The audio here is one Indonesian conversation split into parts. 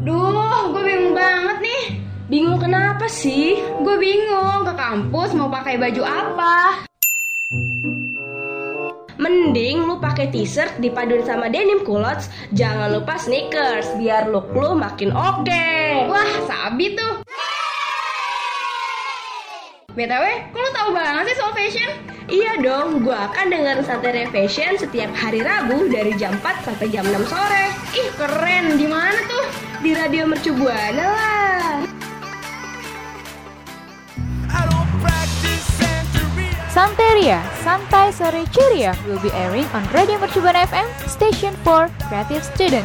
Duh, gue bingung banget nih. Bingung kenapa sih? Gue bingung ke kampus mau pakai baju apa. Mending lu pakai t-shirt dipaduin sama denim culottes, jangan lupa sneakers biar look lu makin oke. Wah, sabi tuh. BTW, kok lu tahu banget sih soal fashion? Iya dong, gua akan dengerin Santai Fashion setiap hari Rabu dari jam 4 sampai jam 6 sore. Ih, keren. Di mana tuh? Di Radio Mercu Buana lah. Santeria, Santai Sore Ceria will be airing on Radio Mercubuana FM, station for creative student.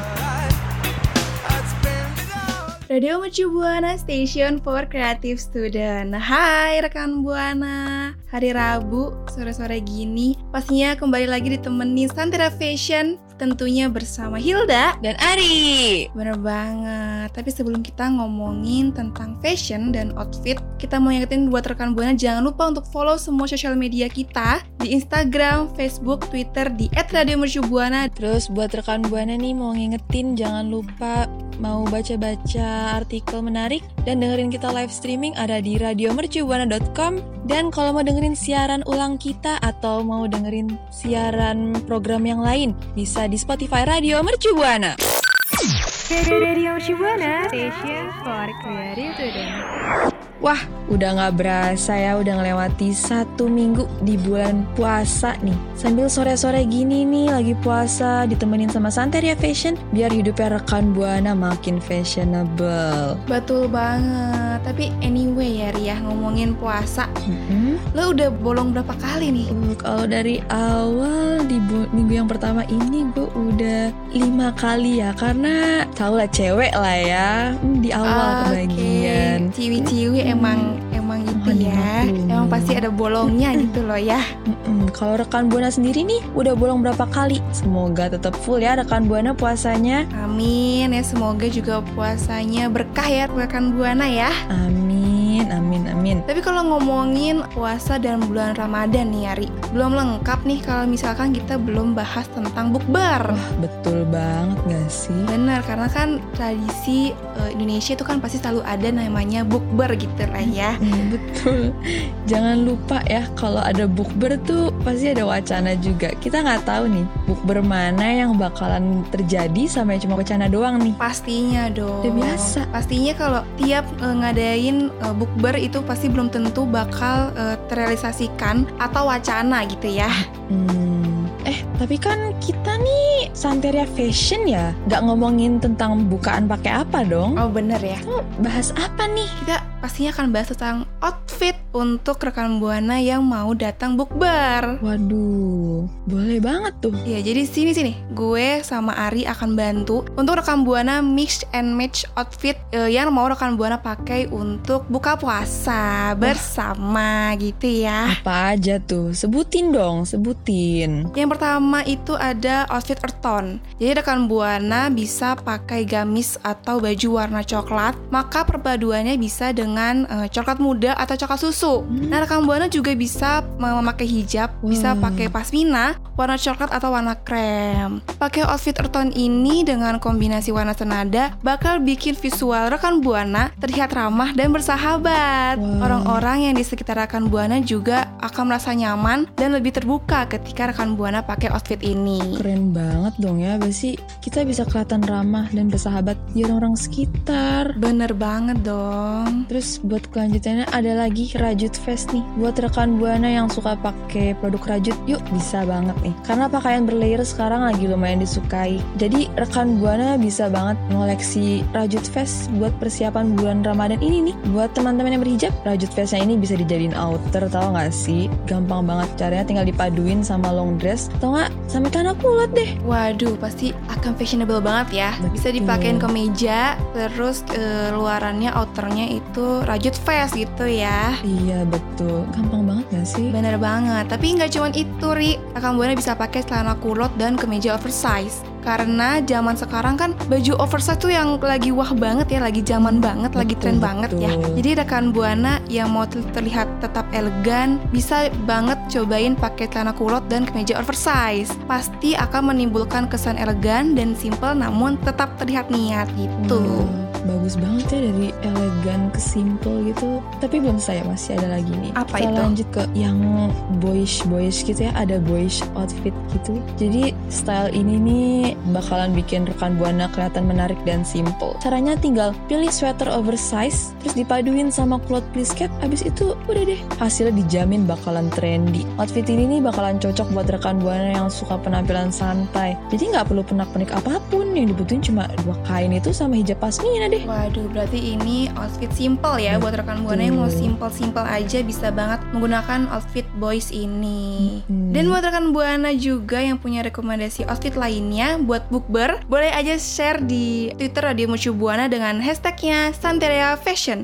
Radio Mercu Buana Station for Creative Student Hai rekan Buana Hari Rabu, sore-sore gini Pastinya kembali lagi ditemenin Santera Fashion Tentunya bersama Hilda dan Ari. Bener banget Tapi sebelum kita ngomongin tentang fashion dan outfit Kita mau ingetin buat rekan Buana Jangan lupa untuk follow semua sosial media kita Di Instagram, Facebook, Twitter Di @radiomercubuana Terus buat rekan Buana nih mau ngingetin jangan lupa mau baca-baca artikel menarik dan dengerin kita live streaming ada di radiomercubuana.com dan kalau mau dengerin siaran ulang kita atau mau dengerin siaran program yang lain bisa di Spotify Radio Mercu Buana. Radio Mercubuana, station for creative student. Wah, udah nggak berasa ya, udah ngelewati satu minggu di bulan puasa nih. Sambil sore-sore gini nih, lagi puasa, ditemenin sama Santeria Fashion, biar hidupnya rekan Buana makin fashionable. Betul banget Tapi anyway ya Ria ngomongin puasa Mm-mm. Lo udah bolong berapa kali nih? Uh, kalau dari awal di bu- minggu yang pertama ini gue udah lima kali ya karena tau lah cewek lah ya Hmm, di awal kebagian. Ciwi-ciwi emang emang gitu ya. Emang pasti ada bolongnya gitu loh ya. Kalau rekan buana sendiri nih udah bolong berapa kali? Semoga tetap full ya rekan buana puasanya. Amin ya semoga juga puasanya berkah ya rekan buana ya. Amin, amin, amin. Tapi kalau ngomongin puasa dan bulan Ramadan nih Ari, belum lengkap nih kalau misalkan kita belum bahas tentang bukber. Wah betul banget gak sih? Bener, karena kan tradisi eh, Indonesia itu kan pasti selalu ada namanya bukber gitu lah ya. Hmm, betul. Jangan lupa ya kalau ada bukber tuh pasti ada wacana juga. Kita nggak tahu nih bukber mana yang bakalan terjadi sama yang cuma wacana doang nih. Pastinya dong. Udah biasa. Pastinya kalau tiap eh, ngadain eh, bukber itu pasti belum tentu bakal eh, terrealisasikan atau wacana gitu ya. Hmm, eh tapi kan kita nih Santeria Fashion ya, nggak ngomongin tentang bukaan pakai apa dong? Oh bener ya. Kita bahas apa nih? Kita pastinya akan bahas tentang outfit untuk rekan buana yang mau datang bukber. Waduh, boleh banget tuh. Ya jadi sini sini, gue sama Ari akan bantu untuk rekan buana mix and match outfit eh, yang mau rekan buana pakai untuk buka puasa bersama gitu ya. Apa aja tuh? Sebutin dong, sebutin. Yang pertama itu ada outfit earth tone. Jadi rekan buana bisa pakai gamis atau baju warna coklat, maka perpaduannya bisa dengan eh, coklat muda atau coklat susu. Nah rekan buana juga bisa memakai hijab, bisa Wah. pakai pasmina warna coklat atau warna krem. Pakai outfit earth tone ini dengan kombinasi warna senada bakal bikin visual rekan buana terlihat ramah dan bersahabat. Wah. Orang-orang yang di sekitar rekan buana juga akan merasa nyaman dan lebih terbuka ketika rekan buana pakai outfit ini. Keren banget dong ya, Basi. Kita bisa kelihatan ramah dan bersahabat di orang-orang sekitar. Bener banget dong. Terus buat kelanjutannya ada lagi Rajut Fest nih. Buat rekan Buana yang suka pakai produk Rajut, yuk bisa banget nih. Karena pakaian berlayer sekarang lagi lumayan disukai. Jadi rekan Buana bisa banget mengoleksi Rajut Fest buat persiapan bulan Ramadan ini nih. Buat teman-teman yang berhijab, Rajut Festnya ini bisa dijadiin outer, tau gak sih? Gampang banget caranya tinggal dipaduin sama long dress, atau nggak sama celana kulot deh. Waduh, pasti akan fashionable banget ya. Bisa Betul. dipakein kemeja, terus eh, luarannya outernya itu rajut vest gitu ya. Iya betul, gampang banget gak sih? Bener banget. Tapi nggak cuman itu, Ri. Rekan Buana bisa pakai celana kulot dan kemeja oversize. Karena zaman sekarang kan baju oversize tuh yang lagi wah banget ya, lagi zaman banget, lagi tren Betul, banget ya. betul. Jadi rekan Buana yang mau ter- terlihat tetap elegan bisa banget cobain pakai celana kulot dan kemeja oversize. Pasti akan menimbulkan kesan elegan dan simple namun tetap terlihat niat gitu. Wah, bagus banget ya dari elegan ke simple gitu. Tapi belum saya masih ada lagi nih. Apa Kita itu? lanjut ke yang boyish boyish gitu ya. Ada boyish outfit gitu. Jadi style ini nih bakalan bikin rekan buana kelihatan menarik dan simple. Caranya tinggal pilih sweater oversize, terus dipaduin sama cloth please cap. Abis itu udah deh hasilnya dijamin bakalan trendy. Outfit ini nih bakalan cocok buat rekan buana yang suka penampilan santai. Jadi nggak perlu pernak-pernik apa pun. Yang dibutuhin cuma dua kain itu sama hijab pasmina deh. Waduh, berarti ini outfit simple ya buat rekan buana yang mau simple-simple aja bisa banget menggunakan outfit boys ini. Hmm. Dan buat rekan buana juga yang punya rekomendasi outfit lainnya buat bukber, boleh aja share di Twitter Radio Mercu Buana dengan hashtagnya Santeria Fashion.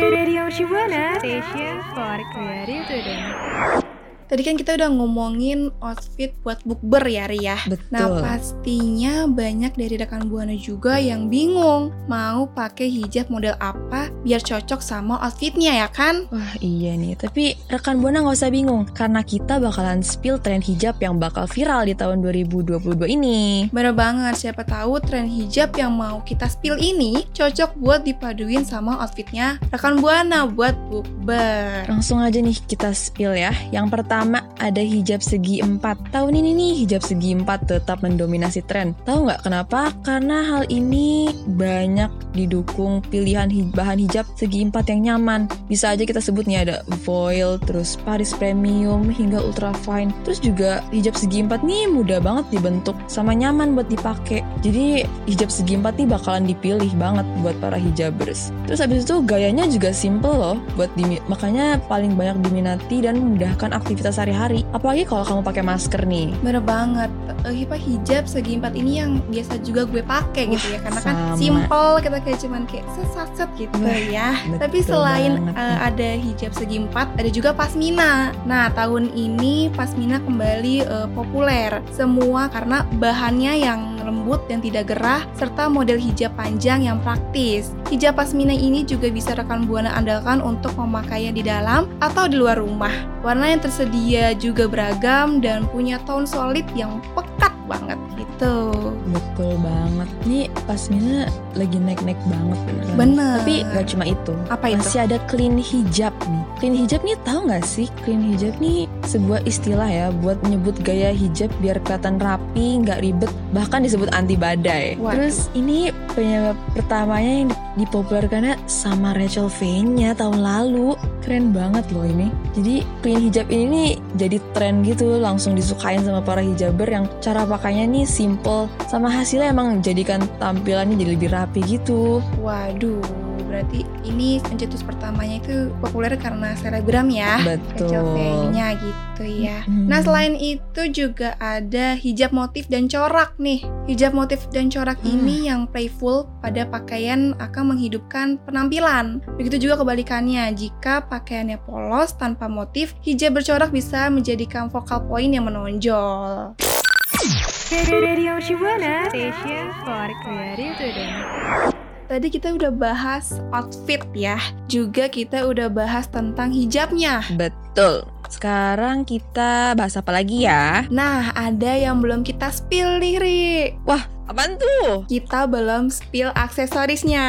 Radio Mercubuana, station for creative today. Tadi kan kita udah ngomongin outfit buat bukber ya Ria. Betul. Nah pastinya banyak dari rekan buana juga yang bingung mau pakai hijab model apa biar cocok sama outfitnya ya kan? Wah iya nih, tapi rekan Buana nggak usah bingung karena kita bakalan spill tren hijab yang bakal viral di tahun 2022 ini. Bener banget, siapa tahu tren hijab yang mau kita spill ini cocok buat dipaduin sama outfitnya rekan buana buat bukber. Langsung aja nih kita spill ya. Yang pertama ada hijab segi empat. Tahun ini nih hijab segi empat tetap mendominasi tren. Tahu nggak kenapa? Karena hal ini banyak didukung pilihan hij- bahan hijab segi empat yang nyaman. Bisa aja kita sebut nih ada voile, terus Paris Premium hingga ultra fine. Terus juga hijab segi empat nih mudah banget dibentuk sama nyaman buat dipakai. Jadi hijab segi empat nih bakalan dipilih banget buat para hijabers. Terus habis itu gayanya juga simple loh buat makanya paling banyak diminati dan memudahkan aktivitas sehari-hari. Apalagi kalau kamu pakai masker nih. Bener banget, eh, apa hijab segi empat ini yang biasa juga gue pakai gitu ya Karena kan sama. simple, kita kayak cuman kayak set gitu Wah, ya Tapi selain banget nih. ada hijab segi empat, ada juga pasmina Nah tahun ini pasmina kembali eh, populer Semua karena bahannya yang lembut dan tidak gerah Serta model hijab panjang yang praktis. Hijab pasmina ini juga bisa rekan buana andalkan untuk pemakaian di dalam atau di luar rumah. Warna yang tersedia juga beragam dan punya tone solid yang pekat banget gitu. Betul banget. Nih pasmina lagi naik-naik banget beneran. Bener. Tapi gak cuma itu. Apa itu? Masih ada clean hijab nih. Clean hijab nih tahu nggak sih? Clean hijab nih sebuah istilah ya buat menyebut gaya hijab biar kelihatan rapi, nggak ribet, bahkan disebut anti badai. Waduh. Terus ini penyebab pertamanya yang dipopulerkannya sama Rachel V-nya tahun lalu. Keren banget loh ini. Jadi clean hijab ini nih jadi tren gitu, langsung disukain sama para hijaber yang cara pakainya nih simple, sama hasilnya emang jadikan tampilannya jadi lebih rapi gitu. Waduh, berarti ini pencetus pertamanya itu populer karena selebgram ya. Betul. Gitu ya. Mhm. Nah selain itu juga ada hijab motif dan corak nih. Hijab motif dan corak Hmm. ini yang playful pada pakaian akan menghidupkan penampilan. Begitu juga kebalikannya, jika pakaiannya polos tanpa motif, hijab bercorak bisa menjadikan vokal point yang menonjol. Radio Mercubuana, station for creative today. Tadi kita udah bahas outfit ya, juga kita udah bahas tentang hijabnya. Betul. Sekarang kita bahas apa lagi ya? Nah, ada yang belum kita spill nih, Ri. Wah, apaan tuh? Kita belum spill aksesorisnya.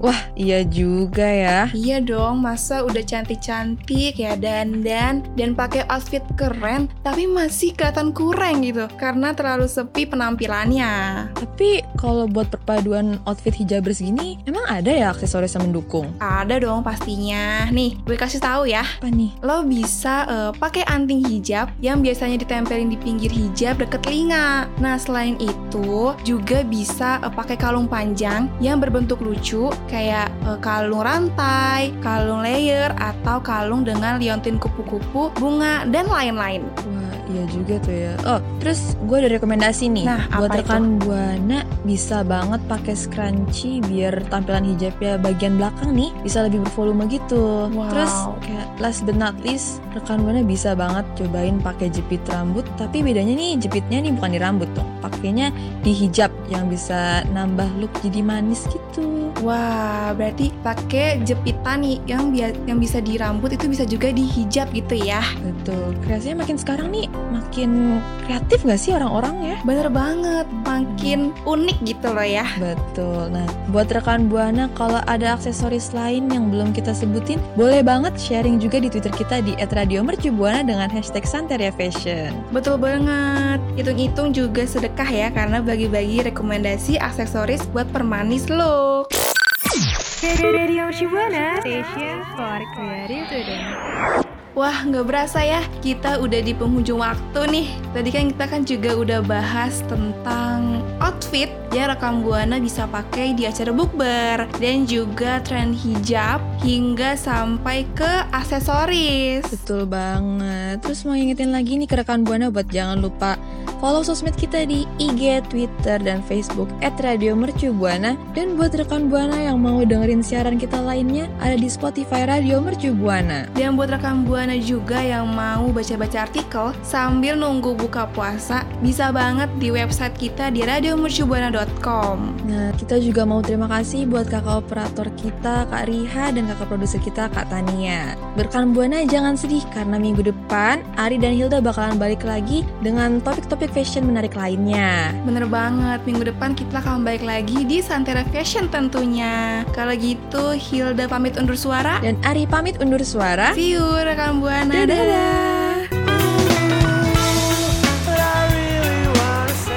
Wah, iya juga ya. Iya dong, masa udah cantik-cantik ya dandan dan pakai outfit keren, tapi masih kelihatan kurang gitu karena terlalu sepi penampilannya. Tapi kalau buat perpaduan outfit hijabers gini, emang ada ya aksesoris yang mendukung? Ada dong pastinya. Nih, gue kasih tahu ya. Apa nih? Lo bisa eh, pakai anting hijab yang biasanya ditempelin di pinggir hijab deket telinga. Nah, selain itu juga bisa eh, pakai kalung panjang yang berbentuk lucu kayak eh, kalung rantai, kalung layer atau kalung dengan liontin kupu-kupu, bunga dan lain-lain. Wah, iya juga tuh ya. Oh, terus gue ada rekomendasi nih. Nah, buat apa rekan buana bisa banget pakai scrunchie biar tampilan hijabnya bagian belakang nih bisa lebih bervolume gitu. Wow. Terus kayak last but not least, rekan buana bisa banget cobain pakai jepit rambut, tapi bedanya nih jepitnya nih bukan di rambut dong. Pakainya di hijab yang bisa nambah look jadi manis gitu. Wah, berarti pakai jepitan nih yang yang bisa di rambut itu bisa juga di hijab gitu ya. Betul, kreasinya makin sekarang nih makin kreatif gak sih orang-orang ya? Bener banget, makin unik gitu loh ya. Betul. Nah, buat rekan Buana kalau ada aksesoris lain yang belum kita sebutin, boleh banget sharing juga di Twitter kita di @radiomercubuana dengan hashtag Santeria Fashion. Betul banget. Hitung-hitung juga sedekah ya karena bagi-bagi rekomendasi aksesoris buat permanis look. Station student. Wah, nggak berasa ya, kita udah di penghujung waktu nih. Tadi kan kita kan juga udah bahas tentang outfit ya rekam buana bisa pakai di acara bukber dan juga tren hijab hingga sampai ke aksesoris. Betul banget. Terus mau ngingetin lagi nih ke rekan Buana buat jangan lupa follow sosmed kita di IG, Twitter, dan Facebook @radiomercubuana. Dan buat rekan Buana yang mau dengerin siaran kita lainnya ada di Spotify Radio Mercu Buana. Dan buat rekam buana juga yang mau baca-baca artikel sambil nunggu buka puasa, bisa banget di website kita di radiomercubuana.com. Nah, kita juga mau terima kasih buat kakak operator kita, Kak Riha, dan kakak produser kita, Kak Tania. Berkan Buana jangan sedih, karena minggu depan, Ari dan Hilda bakalan balik lagi dengan topik-topik fashion menarik lainnya. Bener banget, minggu depan kita akan balik lagi di Santera Fashion tentunya. Kalau gitu, Hilda pamit undur suara. Dan Ari pamit undur suara. See you, rekan Buana. Dadah.